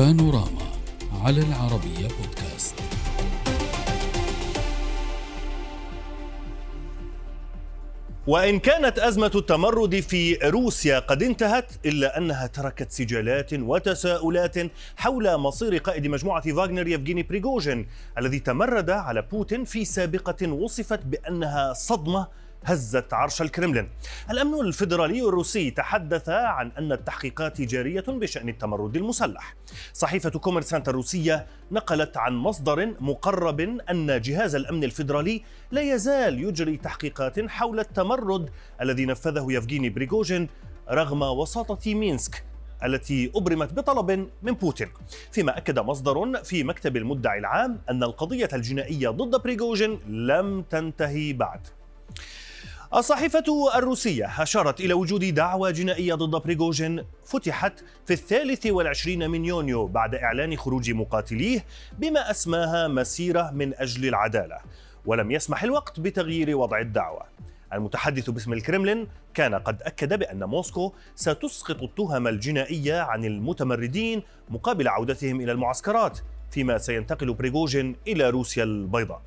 بانوراما على العربية بودكاست. وإن كانت أزمة التمرد في روسيا قد انتهت إلا أنها تركت سجالات وتساؤلات حول مصير قائد مجموعة فاغنر يفغيني بريغوجين الذي تمرد على بوتين في سابقة وصفت بأنها صدمة هزت عرش الكرملين. الأمن الفيدرالي الروسي تحدث عن أن التحقيقات جارية بشأن التمرد المسلح. صحيفة كوميرسانت الروسية نقلت عن مصدر مقرب أن جهاز الأمن الفيدرالي لا يزال يجري تحقيقات حول التمرد الذي نفذه يفغيني بريغوجين رغم وساطة مينسك التي أبرمت بطلب من بوتين فيما أكد مصدر في مكتب المدعي العام أن القضية الجنائية ضد بريغوجين لم تنتهي بعد الصحيفة الروسية أشارت إلى وجود دعوى جنائية ضد بريغوجين فتحت في الثالث والعشرين من يونيو بعد إعلان خروج مقاتليه بما أسماها مسيرة من أجل العدالة ولم يسمح الوقت بتغيير وضع الدعوة. المتحدث باسم الكرملين كان قد أكد بأن موسكو ستسقط التهم الجنائية عن المتمردين مقابل عودتهم إلى المعسكرات فيما سينتقل بريغوجين إلى روسيا البيضاء.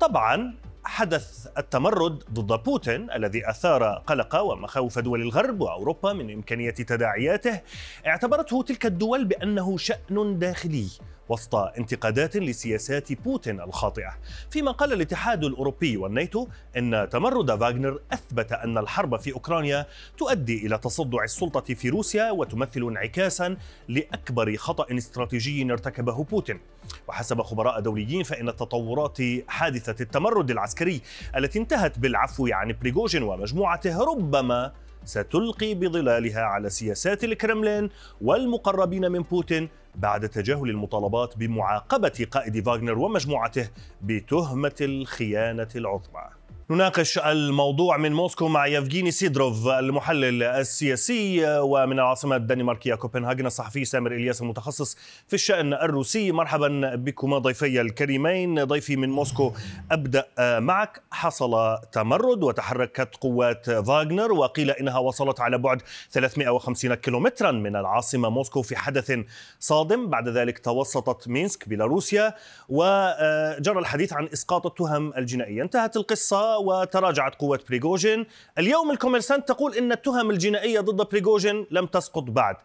طبعا حدث التمرد ضد بوتين الذي أثار قلق ومخاوف دول الغرب وأوروبا من إمكانية تداعياته. اعتبرته تلك الدول بأنه شأن داخلي. وسط انتقادات لسياسات بوتين الخاطئة. فيما قال الاتحاد الأوروبي والناتو إن تمرد فاغنر أثبت أن الحرب في أوكرانيا تؤدي إلى تصدع السلطة في روسيا وتمثل انعكاسا لأكبر خطأ استراتيجي ارتكبه بوتين. وحسب خبراء دوليين فإن التطورات حادثة التمرد العسكري التي انتهت بالعفو عن بريغوجين ومجموعته ربما ستلقي بظلالها على سياسات الكرملين والمقربين من بوتين بعد تجاهل المطالبات بمعاقبة قائد فاغنر ومجموعته بتهمة الخيانة العظمى. نناقش الموضوع من موسكو مع يفغيني سيدروف المحلل السياسي ومن العاصمة الدنماركية كوبنهاجن الصحفي سامر إلياس المتخصص في الشأن الروسي. مرحبا بكما ضيفي الكريمين. ضيفي من موسكو أبدأ معك. حصل تمرد وتحركت قوات فاغنر وقيل إنها وصلت على بعد 350 كيلومترا من العاصمة موسكو في حدث صادم. بعد ذلك توسطت مينسك بيلاروسيا وجرى الحديث عن إسقاط التهم الجنائية. انتهت القصة. وتراجعت قوة بريغوجين. اليوم الكوميرسانت تقول إن التهم الجنائية ضد بريغوجين لم تسقط بعد.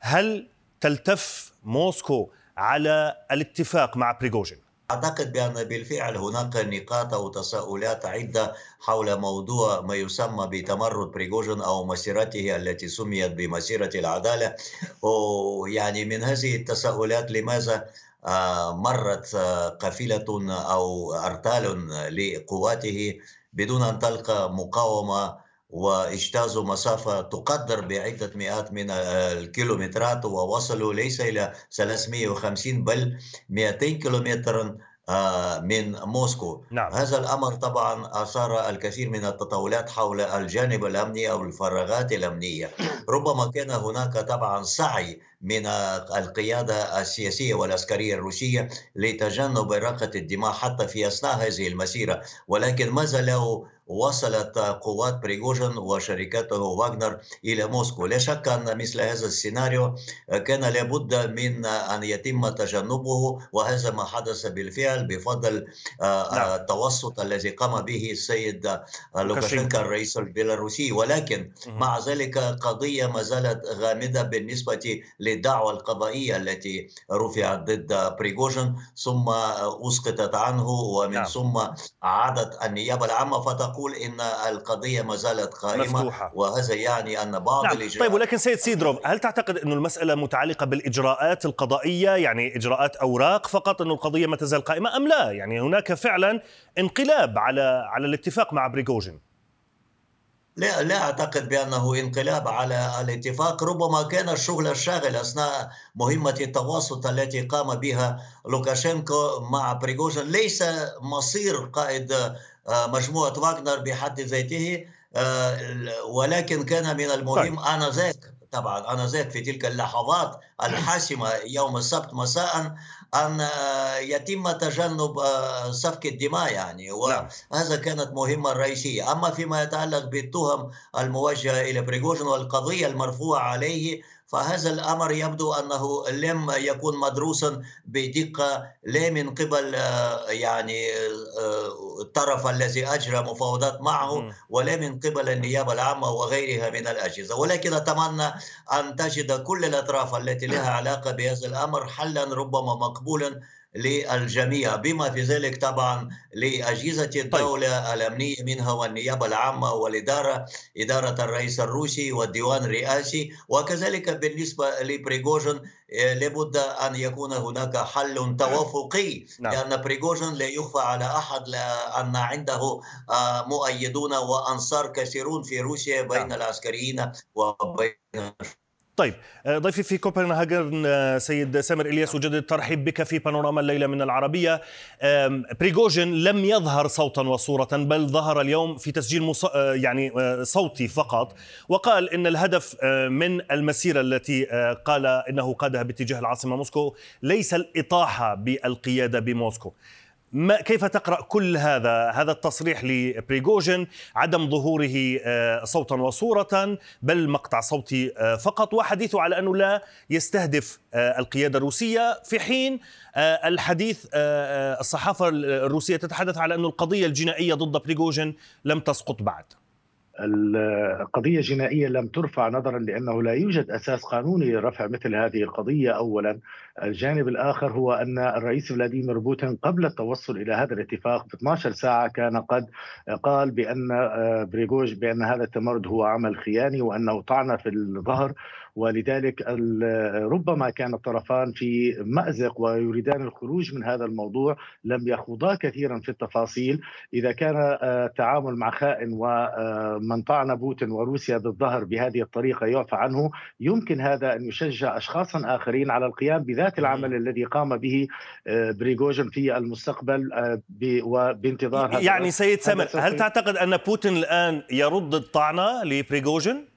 هل تلتف موسكو على الاتفاق مع بريغوجين؟ أعتقد بأن بالفعل هناك نقاط أو تساؤلات عدة حول موضوع ما يسمى بتمرد بريغوجين أو مسيرته التي سميت بمسيرة العدالة. ويعني من هذه التساؤلات لماذا مرت قافلة أو أرتال لقواته بدون أن تلقى مقاومة واجتازوا مسافة تقدر بعدة مئات من الكيلومترات ووصلوا ليس إلى 350 بل 200 كيلومتر من موسكو نعم. هذا الأمر طبعا أثار الكثير من التطاولات حول الجانب الأمني أو الفراغات الأمنية ربما كان هناك طبعا سعي من القيادة السياسية والعسكرية الروسية لتجنب إراقة الدماء حتى في أثناء هذه المسيرة. ولكن ما زالوا وصلت قوات بريغوجين وشركته واغنر إلى موسكو؟ لا شك أن مثل هذا السيناريو كان لابد من أن يتم تجنبه وهذا ما حدث بالفعل بفضل نعم. التوسط الذي قام به السيد لوكاشينكا الرئيس البيلاروسي. ولكن مع ذلك قضية ما زالت غامضة بالنسبة للدعوى القضائية التي رفعت ضد بريغوجين ثم أسقطت عنه ومن نعم. ثم عادت النيابة العامة فتقول تقول إن القضية ما زالت قائمة مفتوحة. وهذا يعني أن بعض نعم. الإجراءات طيب ولكن سيد سيدروف هل تعتقد إنه المسألة متعلقة بالإجراءات القضائية يعني إجراءات أوراق فقط إنه القضية ما تزال قائمة أم لا يعني هناك فعلا انقلاب على على الاتفاق مع بريغوجين لا لا أعتقد بأنه انقلاب على الاتفاق ربما كان الشغل الشاغل أثناء مهمة التوسط التي قام بها لوكاشينكو مع بريغوجين. ليس مصير قائد مجموعة واغنر بحد ذاته ولكن كان من المهم آنذاك. طبعا انذاك في تلك اللحظات الحاسمة يوم السبت مساء أن يتم تجنب سفك الدماء يعني وهذا كانت مهمة رئيسيه أما فيما يتعلق بالتهم الموجهة إلى بريغوجين والقضية المرفوعة عليه فهذا الأمر يبدو أنه لم يكون مدروسا بدقة لا من قبل يعني الطرف الذي أجرى مفاوضات معه ولا من قبل النيابة العامة وغيرها من الأجهزة. ولكن أتمنى أن تجد كل الأطراف التي لها علاقة بهذا الأمر حلا ربما مقبولا للجميع بما في ذلك طبعا لأجهزة طيب. الدولة طيب. الأمنية منها والنيابة العامة والإدارة إدارة الرئيس الروسي والديوان الرئاسي وكذلك بالنسبة لبريغوجين آه، لابد أن يكون هناك حل توافقي نعم. لأن بريغوجين لا يخفى على أحد أن عنده آه، مؤيدون وأنصار كثيرون في روسيا بين نعم. العسكريين وبين طيب آه، ضيفي في كوبنهاجن آه، سيد سامر إلياس وجدد الترحيب بك في بانوراما الليلة من العربية. بريغوجين لم يظهر صوتا وصوره بل ظهر اليوم في تسجيل مص... آه، يعني صوتي فقط. وقال إن الهدف من المسيرة التي قال إنه قادها باتجاه العاصمة موسكو ليس الإطاحة بالقيادة بموسكو. ما كيف تقرأ كل هذا؟ هذا التصريح لبريغوجين عدم ظهوره آه، صوتا وصوره بل مقطع صوتي آه، فقط وحديثه على أنه لا يستهدف آه، القيادة الروسية. في حين الحديث الصحافة الروسية تتحدث على أنه القضية الجنائية ضد بريغوجين لم تسقط بعد. القضية الجنائية لم ترفع نظرا لأنه لا يوجد أساس قانوني لرفع مثل هذه القضية. أولا الجانب الآخر هو أن الرئيس فلاديمير بوتين قبل التوصل إلى هذا الاتفاق ب 12 ساعة كان قد قال بأن آه، بريغوج بأن هذا التمرد هو عمل خياني وأنه طعن في الظهر. ولذلك ربما كان الطرفان في مأزق ويريدان الخروج من هذا الموضوع لم يخوضا كثيرا في التفاصيل. إذا كان التعامل آه، مع خائن ومن طعن بوتين وروسيا بالظهر بهذه الطريقة يعفى عنه يمكن هذا أن يشجع أشخاصا آخرين على القيام بذات العمل الذي قام به آه، بريغوجين في المستقبل آه، وبانتظار هذا يعني سيد سامر هل تعتقد أن بوتين الآن يرد الطعنة لبريغوجين؟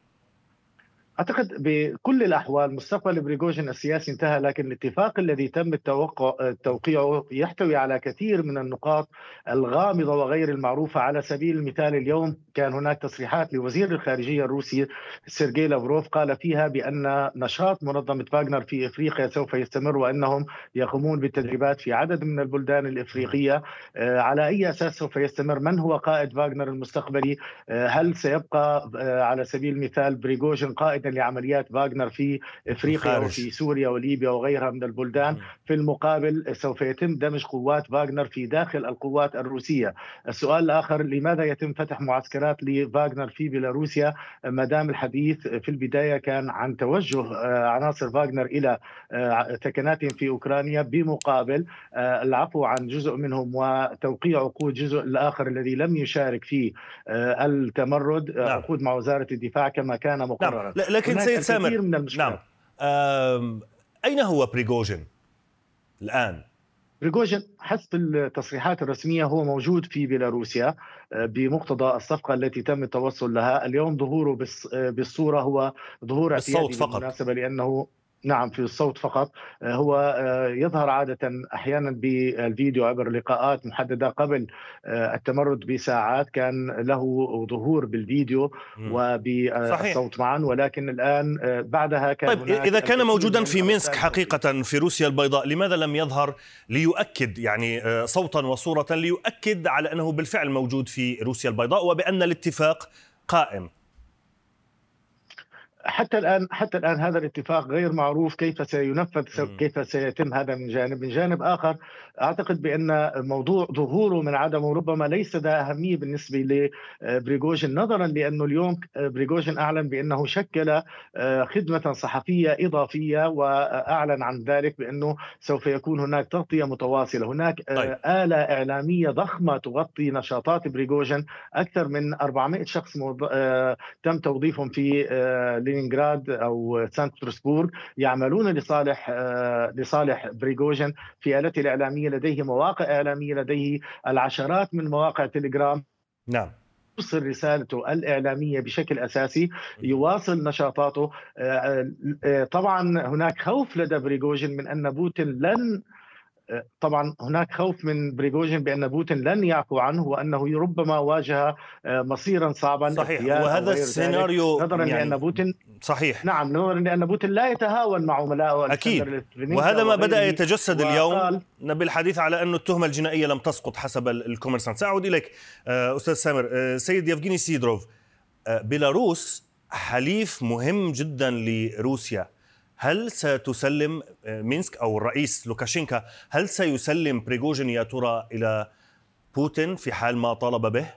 أعتقد بكل الأحوال مستقبل بريغوجين السياسي انتهى لكن الاتفاق الذي تم التوقع توقيعه يحتوي على كثير من النقاط الغامضة وغير المعروفة. على سبيل المثال اليوم كان هناك تصريحات لوزير الخارجية الروسي سيرجي لافروف قال فيها بأن نشاط منظمة فاغنر في إفريقيا سوف يستمر وأنهم يقومون بالتدريبات في عدد من البلدان الإفريقية. آه، على أي أساس سوف يستمر؟ من هو قائد فاغنر المستقبلي؟ آه، هل سيبقى آه، على سبيل المثال بريغوجين قائدا لعمليات فاغنر في إفريقيا وفي سوريا وليبيا وغيرها من البلدان. في المقابل سوف يتم دمج قوات فاغنر في داخل القوات الروسية. السؤال الآخر لماذا يتم فتح معسكرات لفاغنر في بيلاروسيا؟ ما دام الحديث في البداية كان عن توجه آه، عناصر فاغنر إلى ثكناتهم آه، في أوكرانيا. بمقابل آه، العفو عن جزء منهم وتوقيع عقود جزء الآخر الذي لم يشارك في التمرد. نعم. عقود مع وزارة الدفاع كما كان مقررا. لكن سيد سامر من نعم. أين هو بريغوجين الآن؟ بريغوجين حسب التصريحات الرسمية هو موجود في بيلاروسيا آه، بمقتضى الصفقة التي تم التوصل لها، اليوم ظهوره آه، بالصورة هو ظهور اعتيادي فقط. بالمناسبة لأنه نعم في الصوت فقط. آه، هو آه، يظهر عادة أحيانا بالفيديو عبر لقاءات محددة قبل آه، التمرد بساعات. كان له ظهور بالفيديو وبالصوت معا ولكن الآن بعدها كان طيب إذا كان موجودا في مينسك حقيقة في روسيا البيضاء لماذا لم يظهر ليؤكد يعني صوتا وصورة ليؤكد على أنه بالفعل موجود في روسيا البيضاء وبأن الاتفاق قائم؟ حتى الآن حتى الآن هذا الاتفاق غير معروف كيف سينفذ كيف سيتم هذا من جانب. من جانب آخر أعتقد بأن موضوع ظهوره من عدمه ربما ليس ذا أهمية بالنسبة لبريغوجين نظرا لأنه اليوم بريغوجين أعلن بأنه شكل آه، خدمة صحفية إضافية وأعلن عن ذلك بأنه سوف يكون هناك تغطية متواصلة. هناك آه، طيب. آلة إعلامية ضخمة تغطي نشاطات بريغوجين. أكثر من 400 شخص آه، تم توظيفهم في لينينغراد أو سانت بطرسبورغ يعملون لصالح لصالح بريغوجين في آلته الإعلامية لديه مواقع إعلامية لديه العشرات من مواقع تليجرام. نعم. يوصل رسالته الإعلامية بشكل أساسي يواصل نشاطاته. طبعا هناك خوف لدى بريغوجين من أن بوتين لن طبعا هناك خوف من بريغوجين بأن بوتين لن يعفو عنه وأنه ربما واجه مصيرا صعبا صحيح. وهذا السيناريو نظرا يعني لأن بوتين صحيح. نعم نظرا لأن بوتين لا يتهاون مع عملائه أكيد. وهذا ما بدأ يتجسد اليوم بالحديث على انه التهمة الجنائية لم تسقط حسب الكوميرسانت. سأعود إليك أستاذ سامر. سيد يفجيني سيدروف بيلاروس حليف مهم جدا لروسيا. هل ستسلم مينسك أو الرئيس لوكاشينكا هل سيسلم بريغوجين يا ترى إلى بوتين في حال ما طالب به؟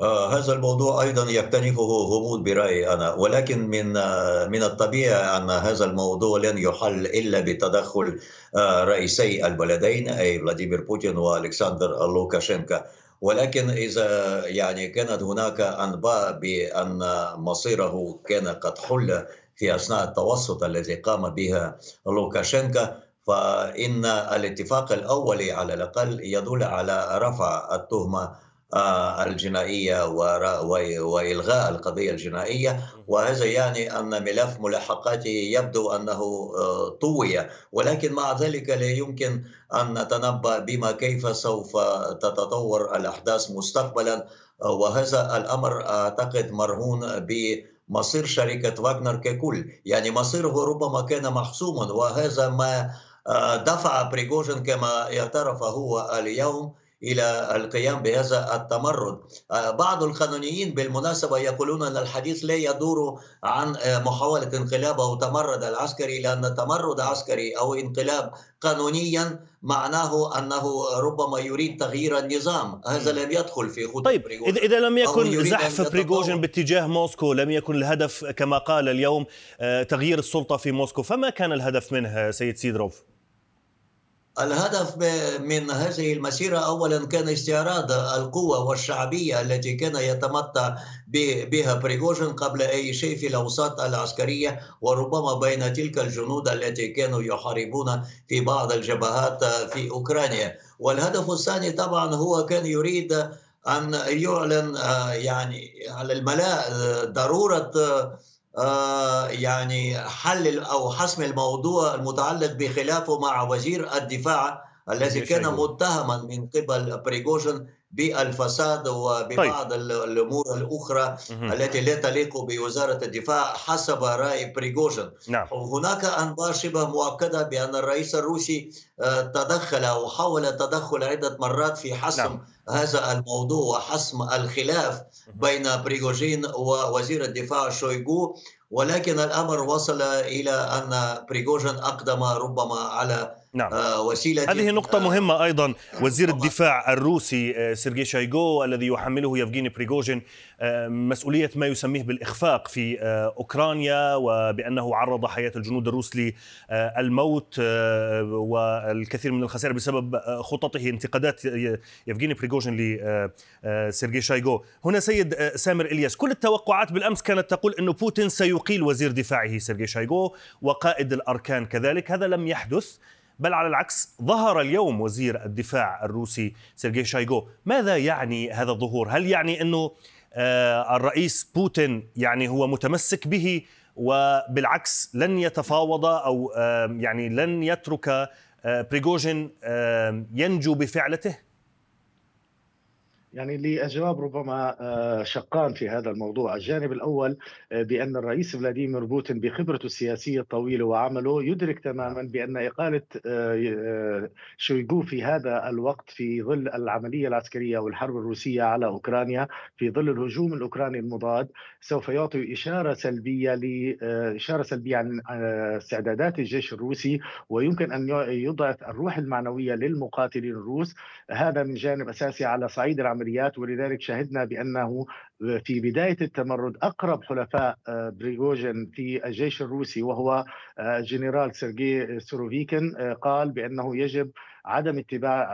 آه هذا الموضوع أيضا يكتنفه غموض برأيي أنا ولكن من آه من الطبيعي أن هذا الموضوع لن يحل إلا بتدخل آه رئيسي البلدين أي فلاديمير بوتين وألكسندر لوكاشينكا ولكن إذا يعني كانت هناك أنباء بأن مصيره كان قد حل في أثناء التوسط الذي قام بها لوكاشينكا فإن الاتفاق الاولي على الأقل يدل على رفع التهمة الجنائية وإلغاء القضية الجنائية. وهذا يعني أن ملف ملاحقاته يبدو أنه طوي. ولكن مع ذلك لا يمكن أن نتنبأ بما كيف سوف تتطور الأحداث مستقبلا. وهذا الأمر أعتقد مرهون ب مصير شركة فاغنر ككل. يعني مصيره ربما كان محسوما وهذا ما دفع بريغوجين كما اعترف هو اليوم. إلى القيام بهذا التمرد. بعض القانونيين بالمناسبة يقولون أن الحديث لا يدور عن محاولة انقلاب أو التمرد العسكري لأن تمرد عسكري أو انقلاب قانونيا معناه أنه ربما يريد تغيير النظام. هذا لم يدخل في خطة طيب بريغوجين. اذا لم يكن زحف بريغوجين باتجاه موسكو لم يكن الهدف كما قال اليوم تغيير السلطة في موسكو فما كان الهدف منه سيد سيدروف؟ الهدف من هذه المسيرة أولا كان استعراض القوة والشعبية التي كان يتمتع بها بريغوجين قبل أي شيء في الأوساط العسكرية وربما بين تلك الجنود التي كانوا يحاربون في بعض الجبهات في أوكرانيا. والهدف الثاني طبعا هو كان يريد أن يعلن يعني على الملأ ضرورة آه يعني حل أو حسم الموضوع المتعلق بخلافه مع وزير الدفاع الذي كان متهما من قبل بريغوجين بالفساد وببعض طيب. الأمور الأخرى التي لا تليق بوزارة الدفاع حسب رأي بريغوجين نعم. هناك أنباء شبه مؤكدة بأن الرئيس الروسي تدخل أو حاول التدخل عدة مرات في حسم نعم. هذا الموضوع وحسم الخلاف بين بريغوجين ووزير الدفاع شويغو ولكن الأمر وصل إلى أن بريغوجين أقدم ربما على نعم. وسيلة هذه نقطة مهمة أيضا. وزير الدفاع الروسي سيرجي شويغو الذي يحمله يفغيني بريغوجين مسؤولية ما يسميه بالإخفاق في أوكرانيا وبأنه عرض حياة الجنود الروس للموت والكثير من الخسائر بسبب خططه انتقادات يفغيني بريغوجين لسيرجي شايغو. هنا سيد سامر إلياس كل التوقعات بالأمس كانت تقول أن بوتين سيقيل وزير دفاعه سيرجي شايغو وقائد الأركان كذلك. هذا لم يحدث. بل على العكس ظهر اليوم وزير الدفاع الروسي سيرجي شايغو. ماذا يعني هذا الظهور؟ هل يعني أنه الرئيس بوتين يعني هو متمسك به وبالعكس لن يتفاوض أو يعني لن يترك بريغوجين ينجو بفعلته؟ يعني لأجواب ربما شقان في هذا الموضوع. الجانب الأول بأن الرئيس فلاديمير بوتين بخبرته السياسية الطويلة وعمله يدرك تماما بأن إقالة شويغو في هذا الوقت في ظل العملية العسكرية والحرب الروسية على أوكرانيا في ظل الهجوم الأوكراني المضاد سوف يعطي إشارة سلبية إشارة سلبية عن استعدادات الجيش الروسي ويمكن أن يضعف الروح المعنوية للمقاتلين الروس. هذا من جانب أساسي على صعيد العملية العمليات ولذلك شهدنا بأنه في بداية التمرد أقرب حلفاء بريغوجين في الجيش الروسي وهو جنرال سيرجي سوروفيكن قال بأنه يجب عدم اتباع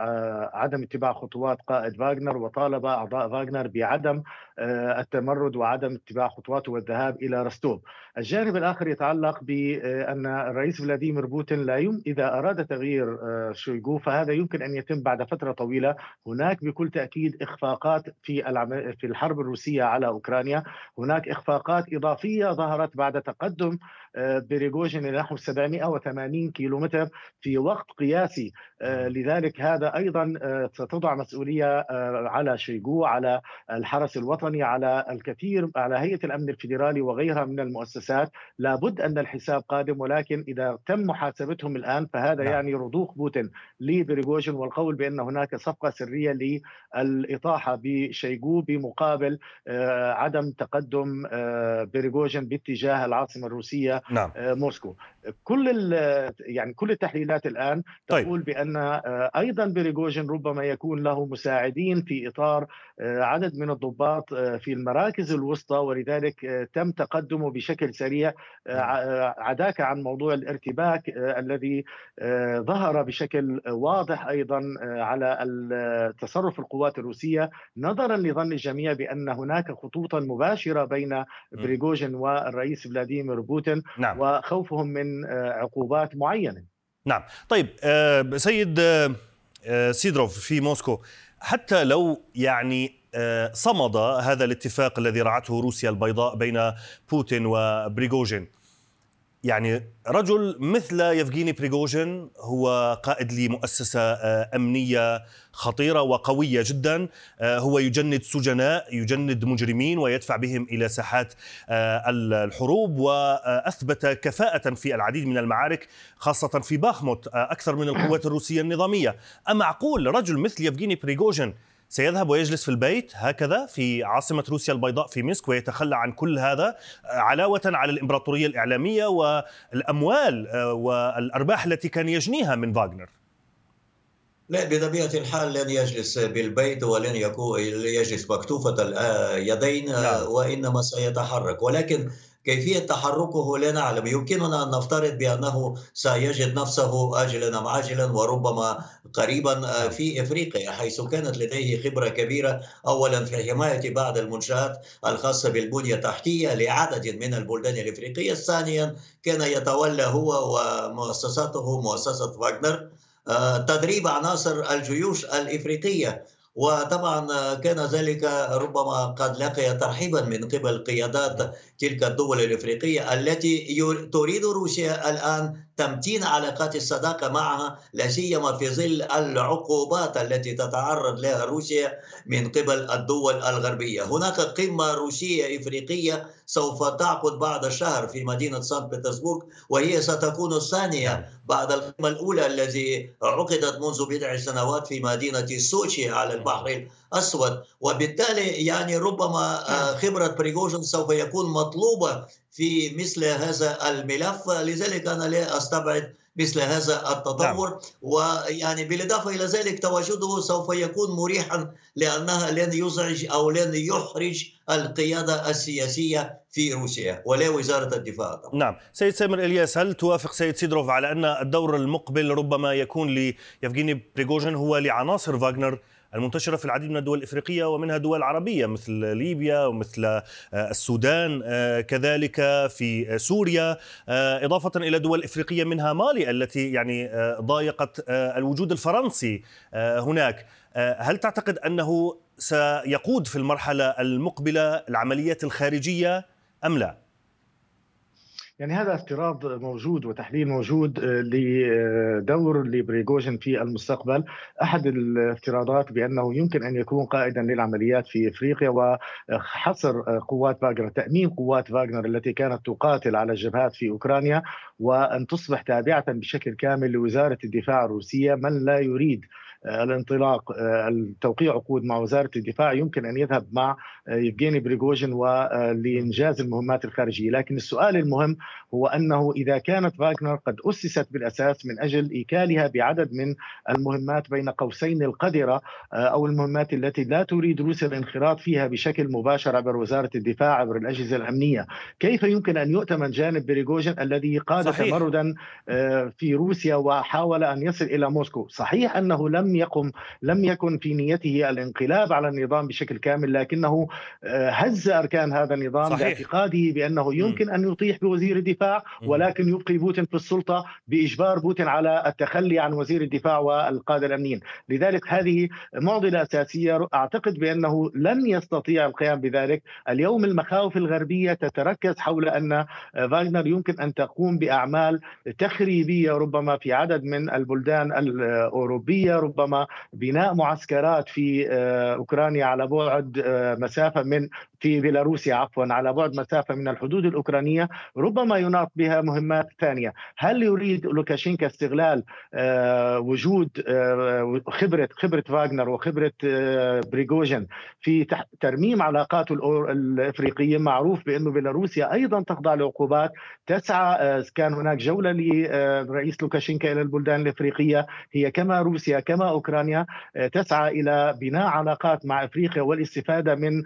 عدم اتباع خطوات قائد فاغنر وطالب أعضاء فاغنر بعدم التمرد وعدم اتباع خطواته والذهاب إلى رستوف. الجانب الآخر يتعلق بأن الرئيس فلاديمير بوتين لا يم إذا أراد تغيير شويغو فهذا يمكن أن يتم بعد فترة طويلة، هناك بكل تأكيد إخفاقات في في الحرب الروسية الروسية على أوكرانيا هناك إخفاقات إضافية ظهرت بعد تقدم آه، بريغوجين نحو 780 كيلومتر في وقت قياسي آه، لذلك هذا أيضا آه، ستضع مسؤولية على شيغو على الحرس الوطني على الكثير على هيئة الأمن الفيدرالي وغيرها من المؤسسات لابد أن الحساب قادم ولكن إذا تم محاسبتهم الآن فهذا نعم. يعني رضوخ بوتين لبريغوجين والقول بأن هناك صفقة سرية للإطاحة بشيغو بمقابل عدم تقدم بريغوجين باتجاه العاصمة الروسية نعم. آه، موسكو كل يعني كل التحليلات الآن طيب. تقول طيب. بأن آه، أيضا بريغوجين ربما يكون له مساعدين في إطار آه، عدد من الضباط في المراكز الوسطى ولذلك تم تقدمه بشكل سريع نعم. عداك عن موضوع الارتباك الذي ظهر بشكل واضح أيضا على تصرف القوات الروسية نظرا لظن الجميع بأن هناك خطوطا مباشرة بين بريغوجين والرئيس فلاديمير بوتين نعم. وخوفهم من آه، عقوبات معينة. نعم. طيب آه، سيد آه، سيدروف في موسكو حتى لو يعني صمد هذا الاتفاق الذي رعته روسيا البيضاء بين بوتين وبريغوجين يعني رجل مثل يفغيني بريغوجين هو قائد لمؤسسة آه، أمنية خطيرة وقوية جدا. آه، هو يجند سجناء يجند مجرمين ويدفع بهم إلى ساحات آه، الحروب وأثبت كفاءة في العديد من المعارك خاصة في باخموت أكثر من القوات الروسية النظامية. أمعقول رجل مثل يفغيني بريغوجين سيذهب ويجلس في البيت هكذا في عاصمة روسيا البيضاء في مينسك ويتخلى عن كل هذا علاوة على الإمبراطورية الإعلامية والأموال آه، والأرباح التي كان يجنيها من فاغنر لا بطبيعة الحال لن يجلس بالبيت ولن يكون يجلس مكتوفة اليدين آه، نعم. وإنما سيتحرك ولكن كيفية تحركه لا نعلم يمكننا أن نفترض بأنه سيجد نفسه آجلا أم عاجلا وربما قريبا آه، في إفريقيا حيث كانت لديه خبرة كبيرة أولا في حماية بعض المنشآت الخاصة بالبنية التحتية لعدد من البلدان الإفريقية. ثانيا كان يتولى هو ومؤسساته مؤسسة فاغنر آه، تدريب عناصر الجيوش الإفريقية. وطبعا كان ذلك ربما قد لقي ترحيبا من قبل قيادات تلك الدول الإفريقية التي تريد روسيا الآن تمتين علاقات الصداقة معها لا سيما في ظل العقوبات التي تتعرض لها روسيا من قبل الدول الغربية، هناك قمة روسية إفريقية سوف تعقد بعد الشهر في مدينة سان بطرسبورغ وهي ستكون الثانية بعد القمه الأولى التي عقدت منذ بضع سنوات في مدينة سوتشي على البحر الأسود. وبالتالي يعني ربما آه، خبرة بريغوجين سوف يكون مطلوبة في مثل هذا الملف. لذلك أنا لا أستبعد مثل هذا التطور نعم. ويعني بالاضافه إلى ذلك تواجده سوف يكون مريحا لأنها لن يزعج أو لن يحرج القيادة السياسية في روسيا ولا وزارة الدفاع طبعا. نعم، سيد سامر إلياس هل توافق سيد سيدروف على أن الدور المقبل ربما يكون ليفغيني بريغوجين هو لعناصر فاغنر المنتشرة في العديد من الدول الإفريقية ومنها دول عربية مثل ليبيا ومثل آه، السودان آه، كذلك في سوريا آه، إضافة إلى دول إفريقية منها مالي التي يعني ضايقت الوجود الفرنسي هناك هل تعتقد أنه سيقود في المرحلة المقبلة العمليات الخارجية أم لا؟ يعني هذا افتراض موجود وتحليل موجود آه، لدور لبريغوجين في المستقبل. أحد الافتراضات بأنه يمكن أن يكون قائدا للعمليات في إفريقيا وحصر قوات فاغنر تأمين قوات فاغنر التي كانت تقاتل على الجبهات في أوكرانيا وأن تصبح تابعة بشكل كامل لوزارة الدفاع الروسية من لا يريد الانطلاق التوقيع عقود مع وزارة الدفاع. يمكن أن يذهب مع يفغيني بريغوجين ولانجاز المهمات الخارجية، لكن السؤال المهم هو أنه إذا كانت فاغنر قد أسست بالأساس من أجل إيكالها بعدد من المهمات بين قوسين القذرة أو المهمات التي لا تريد روسيا الانخراط فيها بشكل مباشر عبر وزارة الدفاع عبر الأجهزة الأمنية، كيف يمكن أن يؤتمن جانب بريغوجين الذي قاد صحيح. تمردا في روسيا وحاول أن يصل إلى موسكو، صحيح أنه لم لم يقم لم يكن في نيته الانقلاب على النظام بشكل كامل لكنه هز أركان هذا النظام صحيح. باعتقاده بأنه يمكن أن يطيح بوزير الدفاع ولكن يبقي بوتين في السلطة بإجبار بوتين على التخلي عن وزير الدفاع والقادة الامنيين، لذلك هذه معضلة أساسية أعتقد بأنه لن يستطيع القيام بذلك، اليوم المخاوف الغربية تتركز حول أن فاغنر يمكن أن تقوم بأعمال تخريبية ربما في عدد من البلدان الأوروبية، ربما بناء معسكرات في آه، أوكرانيا على بعد آه، مسافة من في بيلاروسيا عفوا على بعد مسافة من الحدود الأوكرانية ربما يناط بها مهمات ثانية، هل يريد لوكاشينكا استغلال آه، وجود خبرة خبرة فاغنر وخبرة بريغوجين في ترميم علاقاته الإفريقية؟ معروف بانه بيلاروسيا أيضا تخضع لعقوبات تسعى كان هناك جولة لرئيس لوكاشينكا إلى البلدان الإفريقية. هي كما روسيا كما أوكرانيا تسعى إلى بناء علاقات مع إفريقيا والاستفادة من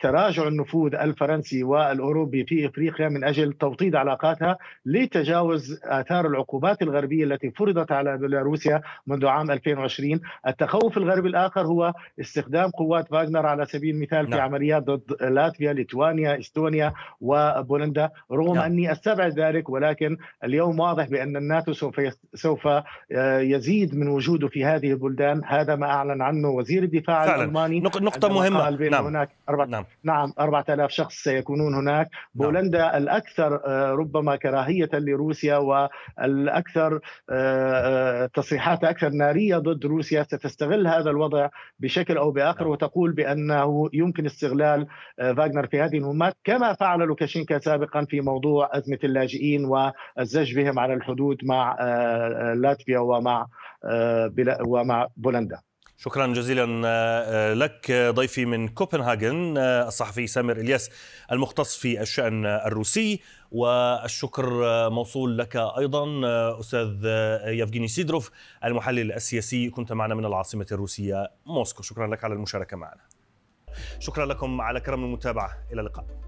تراجع النفوذ الفرنسي والأوروبي في إفريقيا من أجل توطيد علاقاتها لتجاوز آثار العقوبات الغربية التي فرضت على بيلاروسيا منذ عام 2020 التخوف الغربي الآخر هو استخدام قوات فاغنر على سبيل المثال في نعم. عمليات ضد لاتفيا ليتوانيا إستونيا وبولندا رغم نعم. أني أستبعد ذلك ولكن اليوم واضح بأن الناتو سوف سوف آه، يزيد من وجوده في هذه البلدان هذا ما أعلن عنه وزير الدفاع فعلا. الألماني نقطة مهمة نعم. هناك أربعة نعم. نعم 4000 شخص سيكونون هناك نعم. بولندا نعم. الأكثر آه، ربما كراهية لروسيا والأكثر آه، آه، تصريحات أكثر نارية ضد روسيا ستستغل هذا الوضع بشكل أو بآخر نعم. وتقول بأنه يمكن استغلال فاغنر في هذه المهمات كما فعل لوكاشينكا سابقا في موضوع أزمة اللاجئين والزج بهم على الحدود مع لاتفيا ومع ومع بولندا. شكرا جزيلا آه، لك ضيفي من كوبنهاجن آه، الصحفي سامر إلياس المختص في الشأن الروسي. والشكر موصول لك أيضا أستاذ يفغيني سيدروف المحلل السياسي. كنت معنا من العاصمة الروسية موسكو. شكرا لك على المشاركة معنا. شكرا لكم على كرم المتابعة. إلى اللقاء.